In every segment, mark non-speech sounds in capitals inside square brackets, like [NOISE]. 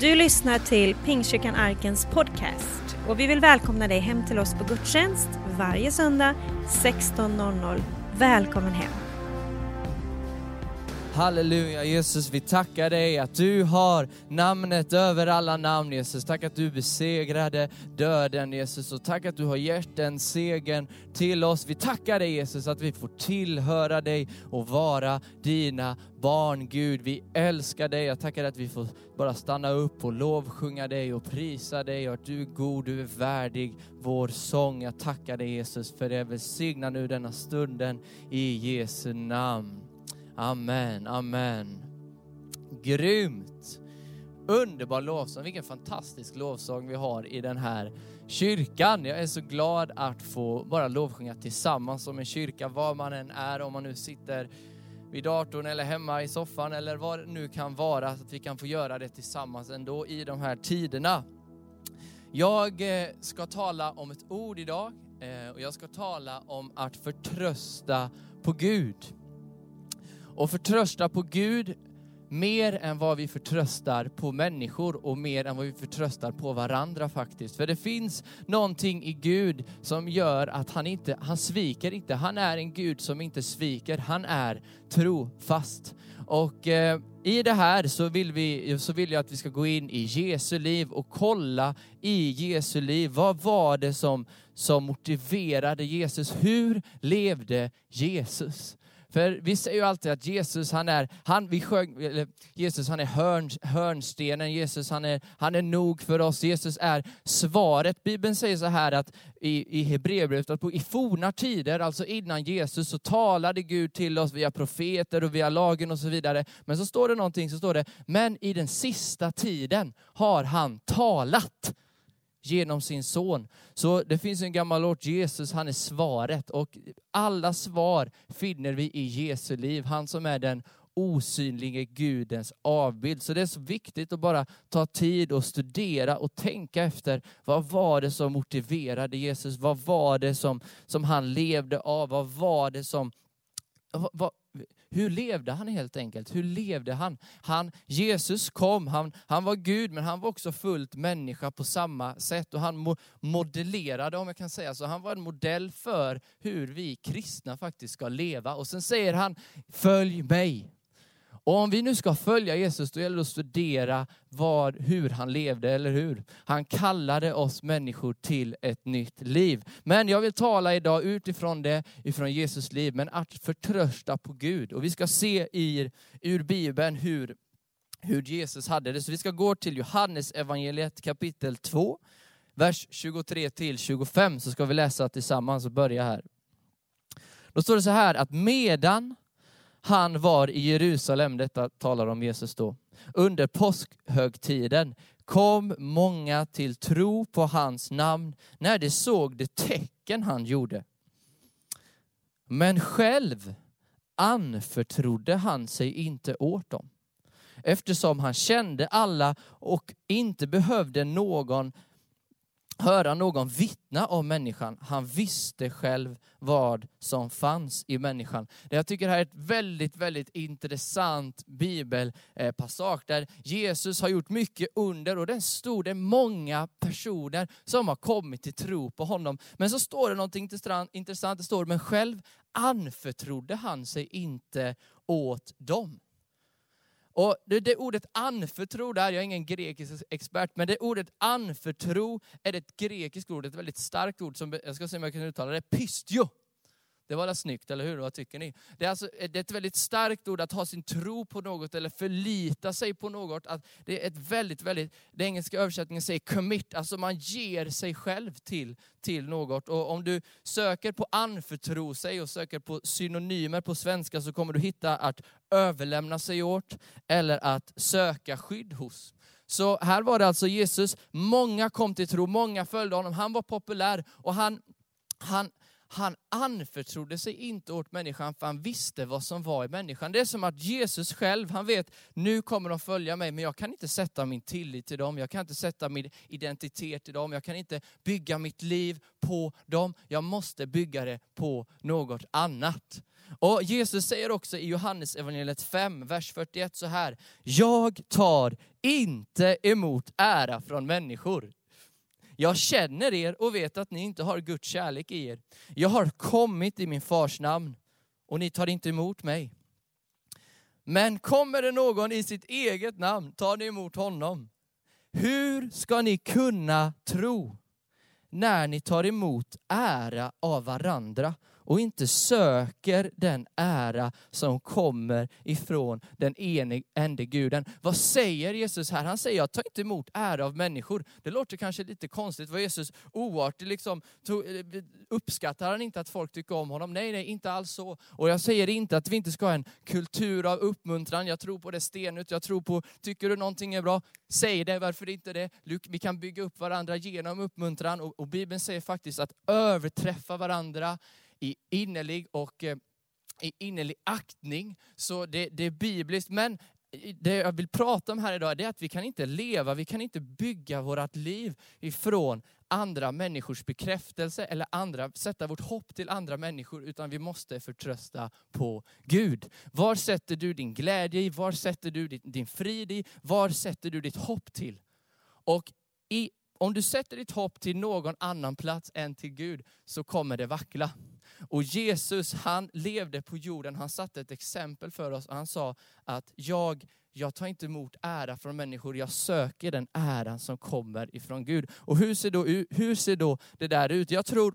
Du lyssnar till Pingstkyrkan Arkens podcast och vi vill välkomna dig hem till oss på gudstjänst varje söndag 16.00. Välkommen hem! Halleluja Jesus, vi tackar dig att du har namnet över alla namn Jesus. Tack att du besegrade döden Jesus och tack att du har gett den segern till oss. Vi tackar dig Jesus att vi får tillhöra dig och vara dina barn Gud. Vi älskar dig. Jag tackar dig att vi får bara stanna upp och lovsjunga dig och prisa dig och att du är god, du är värdig vår sång. Jag tackar dig Jesus för det. Välsigna nu denna stunden i Jesu namn. Amen, amen. Grymt! Underbar lovsång, vilken fantastisk lovsång vi har i den här kyrkan. Jag är så glad att få bara lovsjunga tillsammans som en kyrka, var man än är, om man nu sitter vid datorn eller hemma i soffan eller vad det nu kan vara, att vi kan få göra det tillsammans ändå i de här tiderna. Jag eh, ska tala om ett ord idag eh, och jag ska tala om att förtrösta på Gud och förtrösta på Gud mer än vad vi förtröstar på människor och mer än vad vi förtröstar på varandra faktiskt. För det finns någonting i Gud som gör att han inte, han sviker inte. Han är en Gud som inte sviker, han är trofast. Och eh, i det här så vill, vi, så vill jag att vi ska gå in i Jesu liv och kolla i Jesu liv. Vad var det som, som motiverade Jesus? Hur levde Jesus? För vi säger ju alltid att Jesus, han är, han, vi sjöng, Jesus han är hörn, hörnstenen, Jesus han är, han är nog för oss, Jesus är svaret. Bibeln säger så här att i, i Hebreerbrevet, att på, i forna tider, alltså innan Jesus, så talade Gud till oss via profeter och via lagen och så vidare. Men så står det någonting, så står det, men i den sista tiden har han talat genom sin son. Så det finns en gammal låt, Jesus han är svaret och alla svar finner vi i Jesu liv. Han som är den osynlige Gudens avbild. Så det är så viktigt att bara ta tid och studera och tänka efter vad var det som motiverade Jesus? Vad var det som, som han levde av? Vad var det som vad, hur levde han helt enkelt? Hur levde han? han Jesus kom, han, han var Gud men han var också fullt människa på samma sätt och han modellerade, om jag kan säga så, han var en modell för hur vi kristna faktiskt ska leva. Och sen säger han, följ mig. Och om vi nu ska följa Jesus, då gäller det att studera vad, hur han levde, eller hur? Han kallade oss människor till ett nytt liv. Men jag vill tala idag utifrån det, ifrån Jesus liv, men att förtrösta på Gud. Och vi ska se i, ur Bibeln hur, hur Jesus hade det. Så vi ska gå till Johannes evangeliet kapitel 2, vers 23 till 25, så ska vi läsa tillsammans och börja här. Då står det så här att medan han var i Jerusalem, detta talar om Jesus då, under påskhögtiden kom många till tro på hans namn när de såg de tecken han gjorde. Men själv anförtrodde han sig inte åt dem eftersom han kände alla och inte behövde någon höra någon vittna om människan. Han visste själv vad som fanns i människan. Jag tycker det här är ett väldigt, väldigt intressant bibelpassage där Jesus har gjort mycket under och den stod det många personer som har kommit till tro på honom. Men så står det någonting intressant, det står men själv anförtrodde han sig inte åt dem. Och det, det ordet anförtro där, jag är ingen grekisk expert, men det ordet anförtro är ett grekiskt ord, ett väldigt starkt ord som, jag ska se om jag kan uttala det, pystio. Det var väl snyggt, eller hur? Vad tycker ni? Det är, alltså, eh, det är ett väldigt starkt ord att ha sin tro på något eller förlita sig på något. Att det är ett väldigt, väldigt, den engelska översättningen säger commit, alltså man ger sig själv till, till något. Och om du söker på anförtro sig och söker på synonymer på svenska så kommer du hitta att överlämna sig åt eller att söka skydd hos. Så här var det alltså Jesus, många kom till tro, många följde honom, han var populär och han, han, han anförtrodde sig inte åt människan för han visste vad som var i människan. Det är som att Jesus själv, han vet, nu kommer de följa mig, men jag kan inte sätta min tillit till dem, jag kan inte sätta min identitet till dem, jag kan inte bygga mitt liv på dem, jag måste bygga det på något annat. Och Jesus säger också i Johannes evangeliet 5, vers 41 så här. Jag tar inte emot ära från människor. Jag känner er och vet att ni inte har Guds kärlek i er. Jag har kommit i min fars namn och ni tar inte emot mig. Men kommer det någon i sitt eget namn tar ni emot honom. Hur ska ni kunna tro när ni tar emot ära av varandra och inte söker den ära som kommer ifrån den enig, ende guden. Vad säger Jesus här? Han säger, jag tar inte emot ära av människor. Det låter kanske lite konstigt. Var Jesus oartig? Liksom, eh, uppskattar han inte att folk tycker om honom? Nej, nej, inte alls så. Och jag säger inte att vi inte ska ha en kultur av uppmuntran. Jag tror på det stenut. Jag tror på, tycker du någonting är bra, säg det. Varför inte det? Vi kan bygga upp varandra genom uppmuntran. Och, och Bibeln säger faktiskt att överträffa varandra i innerlig och eh, i innerlig aktning. Så det, det är bibliskt. Men det jag vill prata om här idag är att vi kan inte leva, vi kan inte bygga vårt liv ifrån andra människors bekräftelse eller andra, sätta vårt hopp till andra människor, utan vi måste förtrösta på Gud. Var sätter du din glädje i? Var sätter du din, din frid i? Var sätter du ditt hopp till? Och i, om du sätter ditt hopp till någon annan plats än till Gud, så kommer det vackla. Och Jesus han levde på jorden, han satte ett exempel för oss. Han sa att jag, jag tar inte emot ära från människor, jag söker den äran som kommer ifrån Gud. Och hur ser då, hur ser då det där ut? Jag tror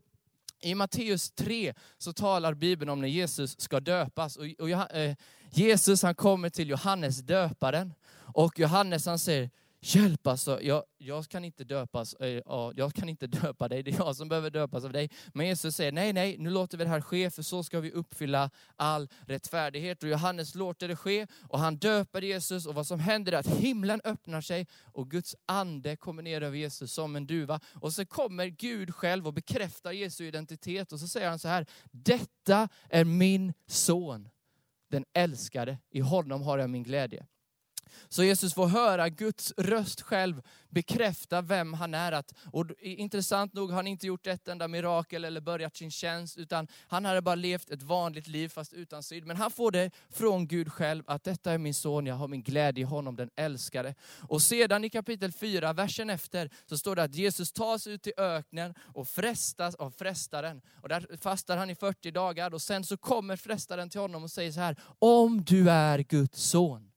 i Matteus 3 så talar Bibeln om när Jesus ska döpas. Och, och eh, Jesus han kommer till Johannes döparen. Och Johannes han säger, Hjälp alltså, jag, jag, kan inte döpas, äh, jag kan inte [LAUGHS] döpa dig, det är jag som behöver döpas av dig. Men Jesus säger, nej, nej, nu låter vi det här ske, för så ska vi uppfylla all rättfärdighet. Och Johannes låter det ske, och han döper Jesus, och vad som händer är att himlen öppnar sig, och Guds ande kommer ner över Jesus som en duva. Och så kommer Gud själv och bekräftar Jesu identitet, och så säger han så här, detta är min son, den älskade, i honom har jag min glädje. Så Jesus får höra Guds röst själv bekräfta vem han är. Att, och intressant nog har han inte gjort ett enda mirakel eller börjat sin tjänst, utan han hade bara levt ett vanligt liv fast utan synd. Men han får det från Gud själv, att detta är min son, jag har min glädje i honom, den älskade. Och sedan i kapitel 4, versen efter, så står det att Jesus tas ut i öknen och frestas av frestaren. Och där fastar han i 40 dagar och sen så kommer frestaren till honom och säger så här, om du är Guds son,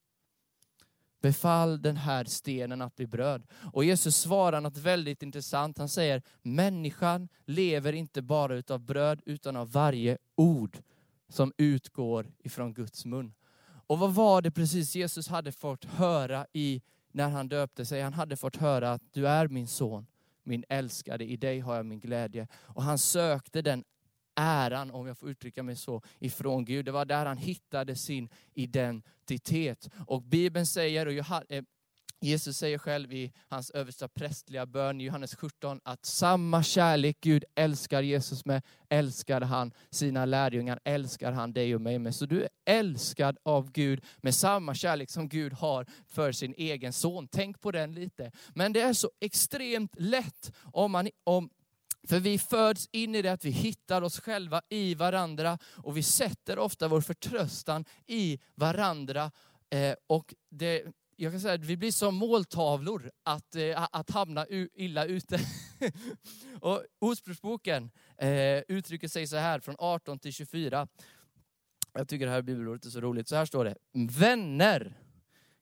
Befall den här stenen att bli bröd. Och Jesus svarar något väldigt intressant. Han säger, människan lever inte bara utav bröd, utan av varje ord som utgår ifrån Guds mun. Och vad var det precis Jesus hade fått höra i när han döpte sig? Han hade fått höra att du är min son, min älskade, i dig har jag min glädje. Och han sökte den äran, om jag får uttrycka mig så, ifrån Gud. Det var där han hittade sin identitet. Och Bibeln säger, och eh, Jesus säger själv i hans översta prästliga bön i Johannes 17 att samma kärlek Gud älskar Jesus med, älskar han sina lärjungar, älskar han dig och mig med. Så du är älskad av Gud med samma kärlek som Gud har för sin egen son. Tänk på den lite. Men det är så extremt lätt om man, om, för vi föds in i det att vi hittar oss själva i varandra och vi sätter ofta vår förtröstan i varandra. Eh, och det, jag kan säga att vi blir som måltavlor att, eh, att hamna illa ute. [LAUGHS] och Ordspråksboken eh, uttrycker sig så här från 18 till 24. Jag tycker det här bibelordet är så roligt. Så här står det. Vänner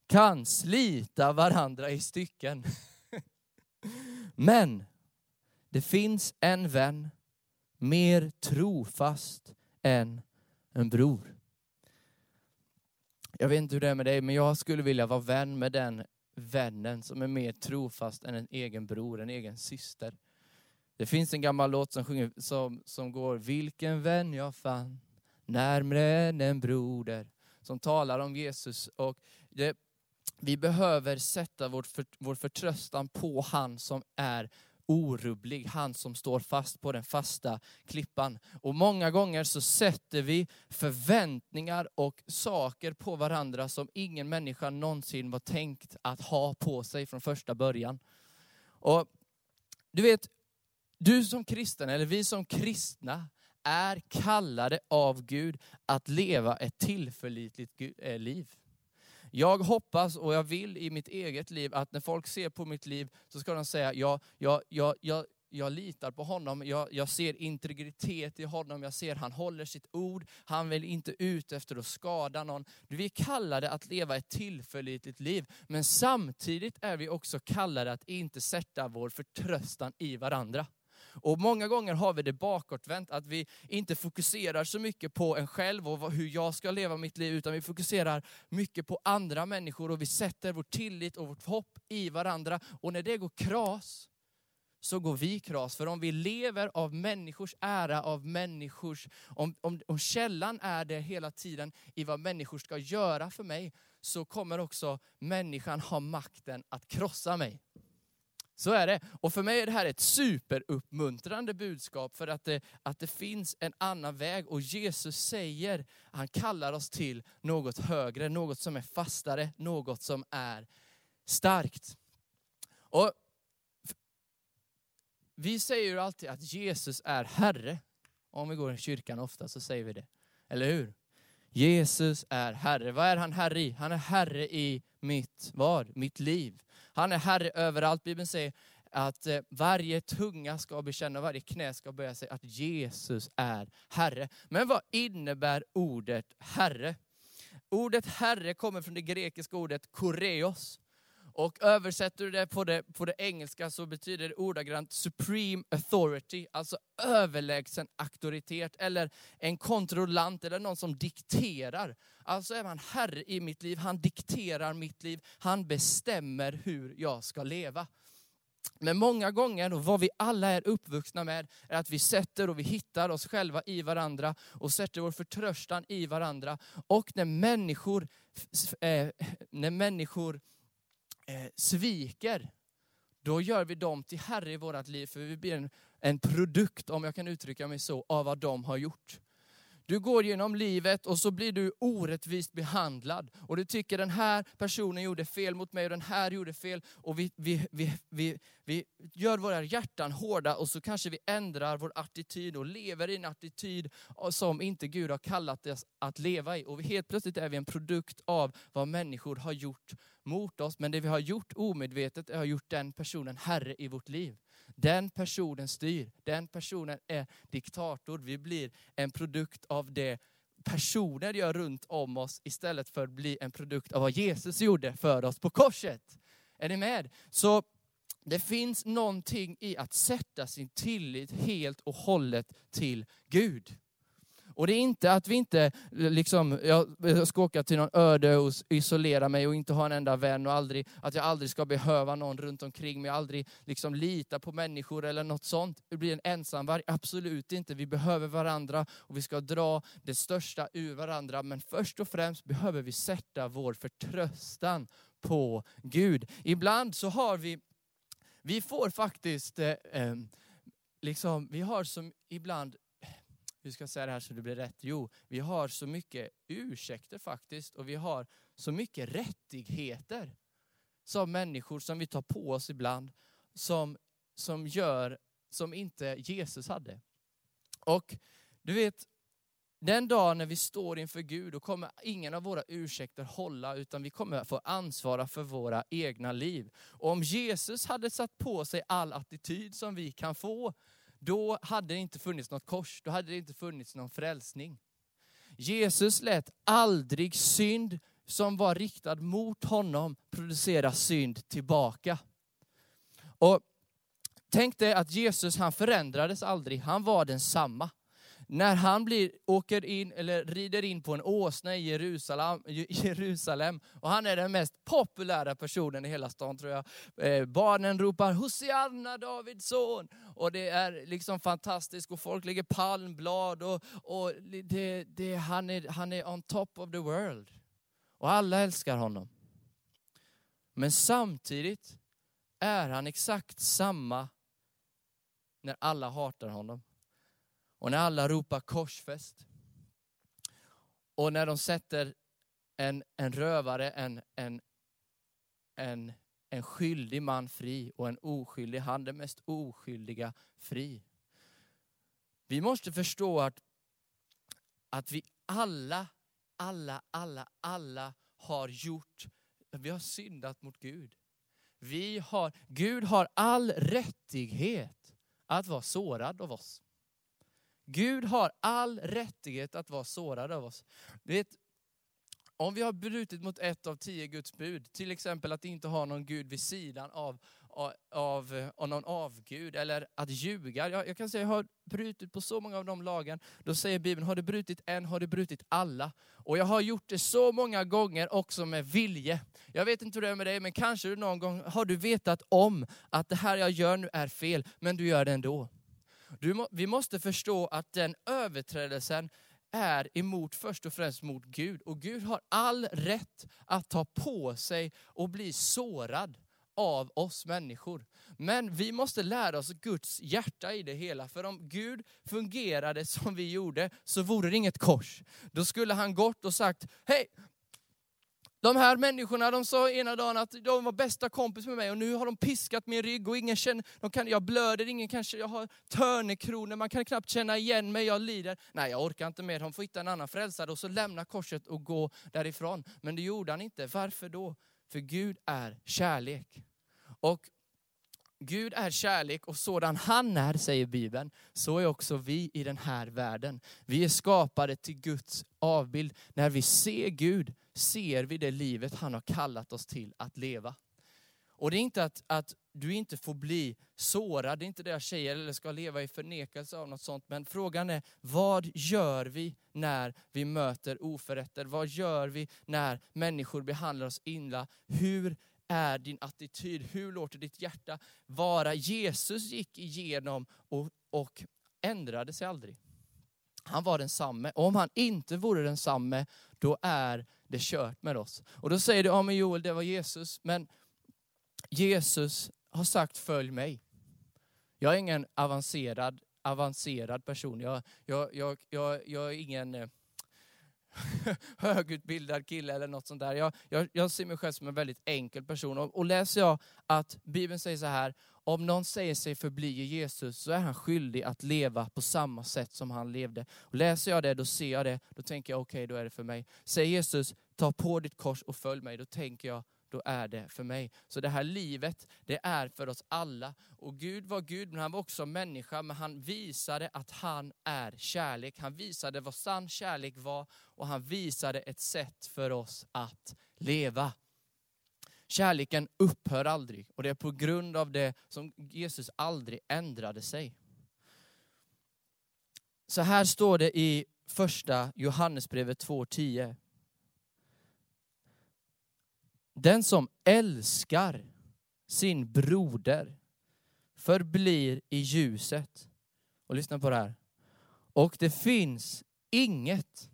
kan slita varandra i stycken. [LAUGHS] Men det finns en vän mer trofast än en bror. Jag vet inte hur det är med dig, men jag skulle vilja vara vän med den vännen som är mer trofast än en egen bror, en egen syster. Det finns en gammal låt som, sjunger, som, som går, vilken vän jag fann, närmre än en broder, som talar om Jesus. Och det, vi behöver sätta vårt för, vår förtröstan på han som är orubblig, han som står fast på den fasta klippan. Och många gånger så sätter vi förväntningar och saker på varandra som ingen människa någonsin var tänkt att ha på sig från första början. Och du vet, du som kristen, eller vi som kristna, är kallade av Gud att leva ett tillförlitligt eh, liv. Jag hoppas och jag vill i mitt eget liv att när folk ser på mitt liv så ska de säga, ja, jag, ja, ja, jag litar på honom, jag, jag ser integritet i honom, jag ser han håller sitt ord, han vill inte ut efter att skada någon. Vi är kallade att leva ett tillförlitligt liv, men samtidigt är vi också kallade att inte sätta vår förtröstan i varandra. Och många gånger har vi det bakåtvänt, att vi inte fokuserar så mycket på en själv och hur jag ska leva mitt liv, utan vi fokuserar mycket på andra människor och vi sätter vår tillit och vårt hopp i varandra. Och när det går kras, så går vi kras. För om vi lever av människors ära, av människors, om, om, om källan är det hela tiden i vad människor ska göra för mig, så kommer också människan ha makten att krossa mig. Så är det. Och för mig är det här ett superuppmuntrande budskap för att det, att det finns en annan väg. Och Jesus säger, han kallar oss till något högre, något som är fastare, något som är starkt. Och vi säger ju alltid att Jesus är Herre. Om vi går i kyrkan ofta så säger vi det. Eller hur? Jesus är Herre. Vad är han Herre i? Han är Herre i mitt, vad? Mitt liv. Han är Herre överallt. Bibeln säger att eh, varje tunga ska bekänna, varje knä ska böja sig att Jesus är Herre. Men vad innebär ordet Herre? Ordet Herre kommer från det grekiska ordet koreos. Och översätter du det på, det på det engelska så betyder det ordagrant supreme authority, alltså överlägsen auktoritet, eller en kontrollant, eller någon som dikterar. Alltså är man herre i mitt liv, han dikterar mitt liv, han bestämmer hur jag ska leva. Men många gånger, och vad vi alla är uppvuxna med, är att vi sätter och vi hittar oss själva i varandra och sätter vår förtröstan i varandra. Och när människor, eh, när människor eh, sviker, då gör vi dem till herre i vårt liv, för vi blir en, en produkt, om jag kan uttrycka mig så, av vad de har gjort. Du går genom livet och så blir du orättvist behandlad. Och du tycker den här personen gjorde fel mot mig och den här gjorde fel. Och vi, vi, vi, vi, vi gör våra hjärtan hårda och så kanske vi ändrar vår attityd och lever i en attityd som inte Gud har kallat oss att leva i. Och helt plötsligt är vi en produkt av vad människor har gjort mot oss. Men det vi har gjort omedvetet är att gjort den personen herre i vårt liv. Den personen styr, den personen är diktator. Vi blir en produkt av det personer gör runt om oss istället för att bli en produkt av vad Jesus gjorde för oss på korset. Är ni med? Så det finns någonting i att sätta sin tillit helt och hållet till Gud. Och det är inte att vi inte, liksom, jag ska åka till någon öde och isolera mig och inte ha en enda vän och aldrig, att jag aldrig ska behöva någon runt omkring mig, aldrig liksom lita på människor eller något sånt. Det blir en ensamvarg, absolut inte. Vi behöver varandra och vi ska dra det största ur varandra. Men först och främst behöver vi sätta vår förtröstan på Gud. Ibland så har vi, vi får faktiskt, eh, liksom, vi har som ibland hur ska jag säga det här så det blir rätt? Jo, vi har så mycket ursäkter faktiskt och vi har så mycket rättigheter som människor som vi tar på oss ibland, som, som gör som inte Jesus hade. Och du vet, den dag när vi står inför Gud, då kommer ingen av våra ursäkter hålla, utan vi kommer få ansvara för våra egna liv. Och om Jesus hade satt på sig all attityd som vi kan få, då hade det inte funnits något kors, då hade det inte funnits någon frälsning. Jesus lät aldrig synd som var riktad mot honom producera synd tillbaka. Och Tänk dig att Jesus han förändrades aldrig, han var densamma när han blir, åker in, eller rider in på en åsna i Jerusalem, [LAUGHS] Jerusalem och han är den mest populära personen i hela stan tror jag. Eh, barnen ropar Hosianna Davids son och det är liksom fantastiskt och folk lägger palmblad och, och det, det, han, är, han är on top of the world. Och alla älskar honom. Men samtidigt är han exakt samma när alla hatar honom. Och när alla ropar korsfäst. Och när de sätter en, en rövare, en, en, en, en skyldig man fri och en oskyldig, han den mest oskyldiga, fri. Vi måste förstå att, att vi alla, alla, alla, alla har gjort, vi har syndat mot Gud. Vi har, Gud har all rättighet att vara sårad av oss. Gud har all rättighet att vara sårad av oss. Vet, om vi har brutit mot ett av tio Guds bud, till exempel att inte ha någon Gud vid sidan av, av, av, någon avgud, eller att ljuga. Jag, jag kan säga, jag har brutit på så många av de lagen. Då säger Bibeln, har du brutit en har du brutit alla. Och jag har gjort det så många gånger också med vilje. Jag vet inte hur det är med dig, men kanske du någon gång har du vetat om att det här jag gör nu är fel, men du gör det ändå. Du, vi måste förstå att den överträdelsen är emot först och främst mot Gud. Och Gud har all rätt att ta på sig och bli sårad av oss människor. Men vi måste lära oss Guds hjärta i det hela. För om Gud fungerade som vi gjorde så vore det inget kors. Då skulle han gått och sagt, hej, de här människorna de sa ena dagen att de var bästa kompis med mig och nu har de piskat min rygg och ingen känner, de kan, jag blöder, ingen kanske, jag har törnekronor, man kan knappt känna igen mig, jag lider. Nej jag orkar inte mer, de får hitta en annan frälsare och så lämna korset och gå därifrån. Men det gjorde han inte, varför då? För Gud är kärlek. Och Gud är kärlek och sådan han är, säger Bibeln, så är också vi i den här världen. Vi är skapade till Guds avbild. När vi ser Gud ser vi det livet han har kallat oss till att leva. Och det är inte att, att du inte får bli sårad, det är inte det jag säger, eller ska leva i förnekelse av något sånt. Men frågan är, vad gör vi när vi möter oförrätter? Vad gör vi när människor behandlar oss illa? Hur är din attityd? Hur låter ditt hjärta vara? Jesus gick igenom och, och ändrade sig aldrig. Han var densamme. Om han inte vore densamme, då är det kört med oss. Och då säger du, ja men Joel, det var Jesus. Men Jesus har sagt, följ mig. Jag är ingen avancerad, avancerad person. Jag, jag, jag, jag, jag är ingen eh, [LAUGHS] högutbildad kille eller något sånt där. Jag, jag, jag ser mig själv som en väldigt enkel person. Och, och läser jag att Bibeln säger så här, om någon säger sig förbli i Jesus så är han skyldig att leva på samma sätt som han levde. Och läser jag det, då ser jag det, då tänker jag okej, okay, då är det för mig. Säger Jesus, ta på ditt kors och följ mig, då tänker jag då är det för mig. Så det här livet, det är för oss alla. Och Gud var Gud, men han var också människa, men han visade att han är kärlek. Han visade vad sann kärlek var och han visade ett sätt för oss att leva. Kärleken upphör aldrig och det är på grund av det som Jesus aldrig ändrade sig. Så här står det i första Johannesbrevet 2.10. Den som älskar sin broder förblir i ljuset. Och lyssna på det här. Och det finns inget,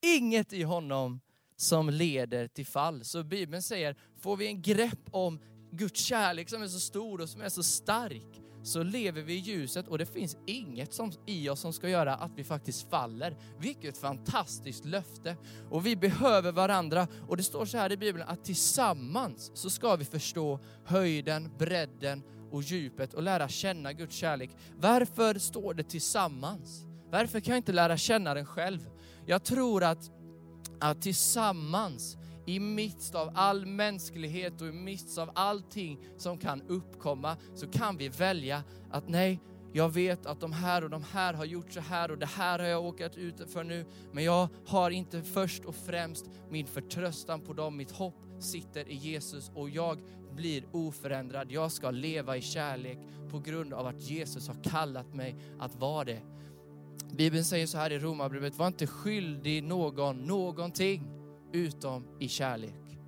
inget i honom som leder till fall. Så Bibeln säger, får vi en grepp om Guds kärlek som är så stor och som är så stark, så lever vi i ljuset och det finns inget som, i oss som ska göra att vi faktiskt faller. Vilket fantastiskt löfte! Och vi behöver varandra. Och det står så här i Bibeln att tillsammans så ska vi förstå höjden, bredden och djupet och lära känna Guds kärlek. Varför står det tillsammans? Varför kan jag inte lära känna den själv? Jag tror att, att tillsammans i mitt av all mänsklighet och i mitt av allting som kan uppkomma så kan vi välja att nej, jag vet att de här och de här har gjort så här och det här har jag åkat ut för nu. Men jag har inte först och främst min förtröstan på dem, mitt hopp sitter i Jesus och jag blir oförändrad. Jag ska leva i kärlek på grund av att Jesus har kallat mig att vara det. Bibeln säger så här i Romarbrevet, var inte skyldig någon någonting utom i kärlek.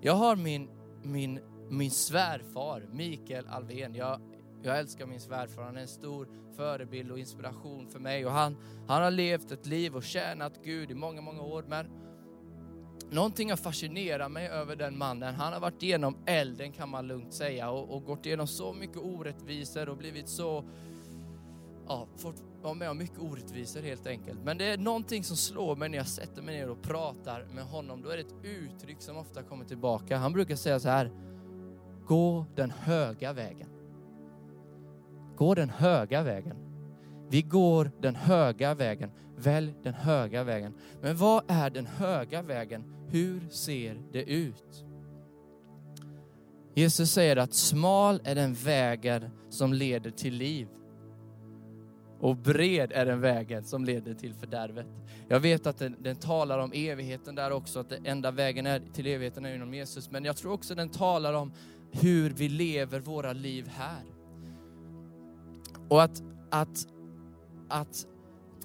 Jag har min, min, min svärfar, Mikael Alvén. Jag, jag älskar min svärfar, han är en stor förebild och inspiration för mig. Och han, han har levt ett liv och tjänat Gud i många, många år. Men någonting har fascinerat mig över den mannen. Han har varit igenom elden kan man lugnt säga och, och gått igenom så mycket orättvisor och blivit så, ja, fått vara med om mycket orättvisor helt enkelt. Men det är någonting som slår mig när jag sätter mig ner och pratar med honom. Då är det ett uttryck som ofta kommer tillbaka. Han brukar säga så här, gå den höga vägen. gå den höga vägen. Vi går den höga vägen. Välj den höga vägen. Men vad är den höga vägen? Hur ser det ut? Jesus säger att smal är den vägen som leder till liv. Och bred är den vägen som leder till fördärvet. Jag vet att den, den, talar om evigheten där också, att den enda vägen är, till evigheten är genom Jesus. Men jag tror också den talar om hur vi lever våra liv här. Och att, att, att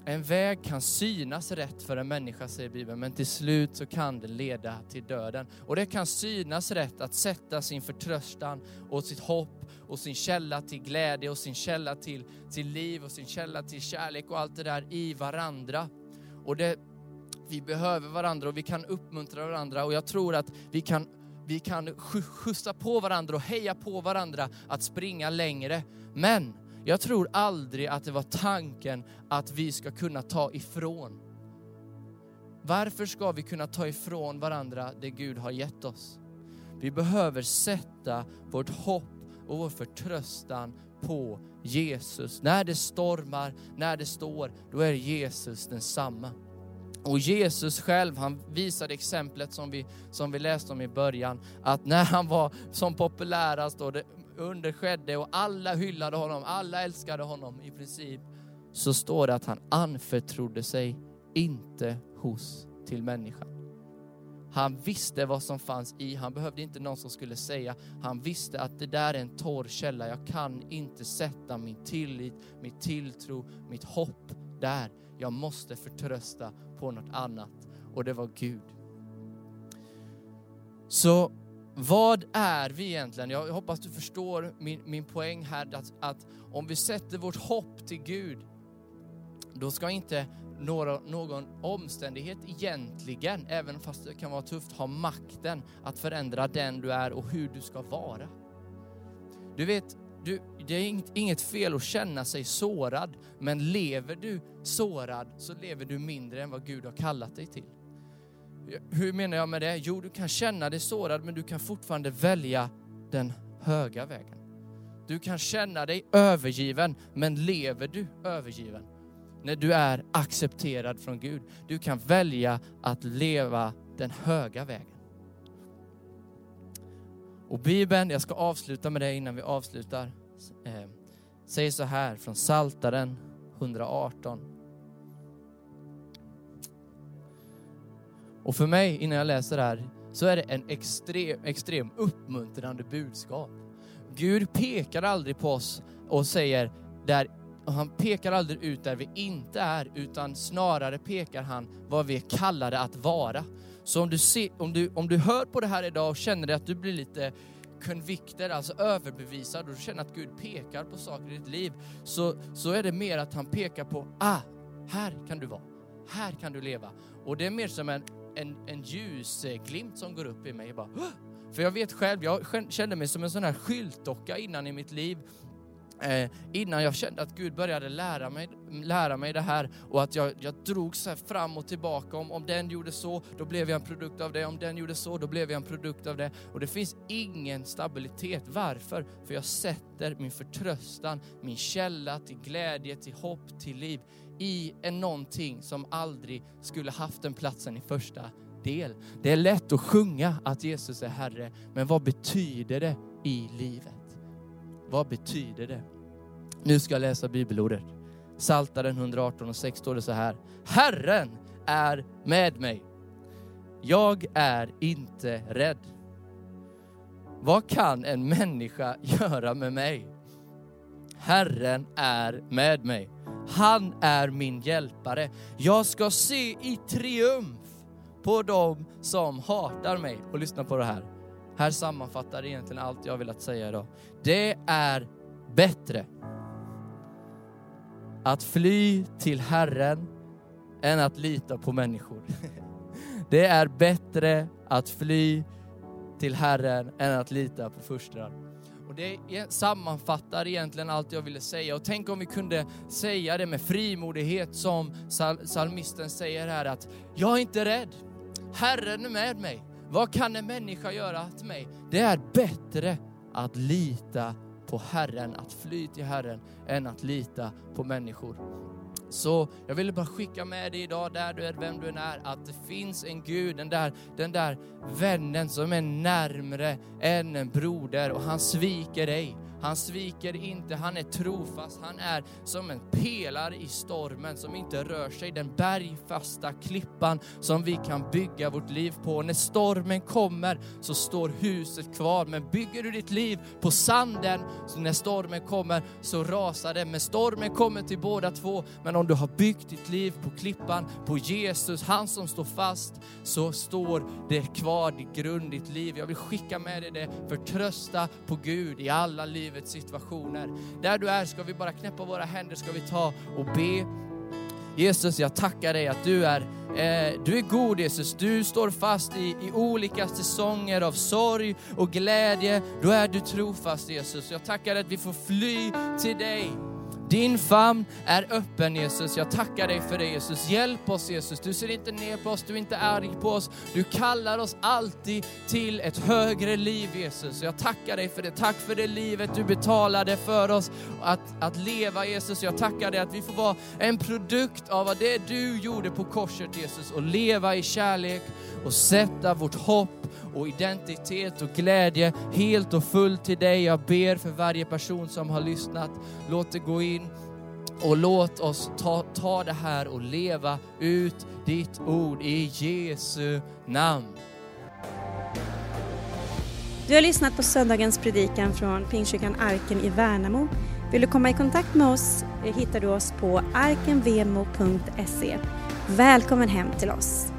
en väg kan synas rätt för en människa, säger Bibeln, men till slut så kan det leda till döden. Och det kan synas rätt att sätta sin förtröstan och sitt hopp och sin källa till glädje och sin källa till, till liv och sin källa till kärlek och allt det där i varandra. Och det, vi behöver varandra och vi kan uppmuntra varandra och jag tror att vi kan, vi kan skjutsa på varandra och heja på varandra att springa längre. Men jag tror aldrig att det var tanken att vi ska kunna ta ifrån. Varför ska vi kunna ta ifrån varandra det Gud har gett oss? Vi behöver sätta vårt hopp och vår förtröstan på Jesus. När det stormar, när det står, då är Jesus densamma. Och Jesus själv, han visade exemplet som vi, som vi läste om i början, att när han var som populärast och det under skedde och alla hyllade honom, alla älskade honom i princip, så står det att han anförtrodde sig inte hos till människan. Han visste vad som fanns i, han behövde inte någon som skulle säga, han visste att det där är en torr källa, jag kan inte sätta min tillit, min tilltro, mitt hopp där. Jag måste förtrösta på något annat och det var Gud. Så vad är vi egentligen? Jag hoppas du förstår min, min poäng här, att, att om vi sätter vårt hopp till Gud, då ska inte några, någon omständighet egentligen, även fast det kan vara tufft, ha makten att förändra den du är och hur du ska vara. Du vet, du, det är inget, inget fel att känna sig sårad, men lever du sårad så lever du mindre än vad Gud har kallat dig till. Hur menar jag med det? Jo, du kan känna dig sårad, men du kan fortfarande välja den höga vägen. Du kan känna dig övergiven, men lever du övergiven? När du är accepterad från Gud. Du kan välja att leva den höga vägen. Och Bibeln, jag ska avsluta med det innan vi avslutar, eh, säger så här från Saltaren 118. Och för mig, innan jag läser det här, så är det en extrem, extrem uppmuntrande budskap. Gud pekar aldrig på oss och säger, där, och han pekar aldrig ut där vi inte är, utan snarare pekar han vad vi är kallade att vara. Så om du, se, om, du, om du hör på det här idag och känner dig att du blir lite convicted, alltså överbevisad och du känner att Gud pekar på saker i ditt liv, så, så är det mer att han pekar på, ah, här kan du vara, här kan du leva. Och det är mer som en en, en ljusglimt som går upp i mig. Bara, För jag vet själv, jag kände mig som en sån här skyltdocka innan i mitt liv. Eh, innan jag kände att Gud började lära mig, lära mig det här och att jag, jag drog så fram och tillbaka. Om, om den gjorde så, då blev jag en produkt av det. Om den gjorde så, då blev jag en produkt av det. Och det finns ingen stabilitet. Varför? För jag sätter min förtröstan, min källa till glädje, till hopp, till liv i en någonting som aldrig skulle haft den platsen i första del. Det är lätt att sjunga att Jesus är Herre, men vad betyder det i livet? Vad betyder det? Nu ska jag läsa bibelordet. Saltaren 118 och 6 står det så här. Herren är med mig. Jag är inte rädd. Vad kan en människa [LAUGHS] göra med mig? Herren är med mig. Han är min hjälpare. Jag ska se i triumf på dem som hatar mig. Och lyssna på det här. Här sammanfattar egentligen allt jag velat säga idag. Det är bättre att fly till Herren än att lita på människor. [LAUGHS] Det är bättre att fly till Herren än att lita på förstrar. Och det sammanfattar egentligen allt jag ville säga. Och tänk om vi kunde säga det med frimodighet som psalmisten säger här att jag är inte rädd. Herren är med mig. Vad kan en människa göra till mig? Det är bättre att lita på Herren, att fly till Herren, än att lita på människor. Så jag ville bara skicka med dig idag, där du är, vem du än är, att det finns en Gud, den där, den där vännen som är närmre än en broder och han sviker dig. Han sviker inte, han är trofast, han är som en pelare i stormen som inte rör sig. Den bergfasta klippan som vi kan bygga vårt liv på. När stormen kommer så står huset kvar. Men bygger du ditt liv på sanden, så när stormen kommer så rasar det. Men stormen kommer till båda två. Men om du har byggt ditt liv på klippan, på Jesus, han som står fast, så står det kvar, det grund, ditt liv. Jag vill skicka med dig det, förtrösta på Gud i alla liv livets situationer. Där du är ska vi bara knäppa våra händer, ska vi ta och be. Jesus, jag tackar dig att du är, eh, du är god Jesus. Du står fast i, i olika säsonger av sorg och glädje. Då är du trofast Jesus. Jag tackar dig att vi får fly till dig. Din famn är öppen Jesus. Jag tackar dig för det Jesus. Hjälp oss Jesus. Du ser inte ner på oss, du är inte arg på oss. Du kallar oss alltid till ett högre liv Jesus. Jag tackar dig för det. Tack för det livet du betalade för oss att, att leva Jesus. Jag tackar dig att vi får vara en produkt av vad det du gjorde på korset Jesus och leva i kärlek och sätta vårt hopp och identitet och glädje helt och fullt till dig. Jag ber för varje person som har lyssnat. Låt det gå in och låt oss ta, ta det här och leva ut ditt ord i Jesu namn. Du har lyssnat på söndagens predikan från Pingstkyrkan Arken i Värnamo. Vill du komma i kontakt med oss eh, hittar du oss på arkenvemo.se. Välkommen hem till oss.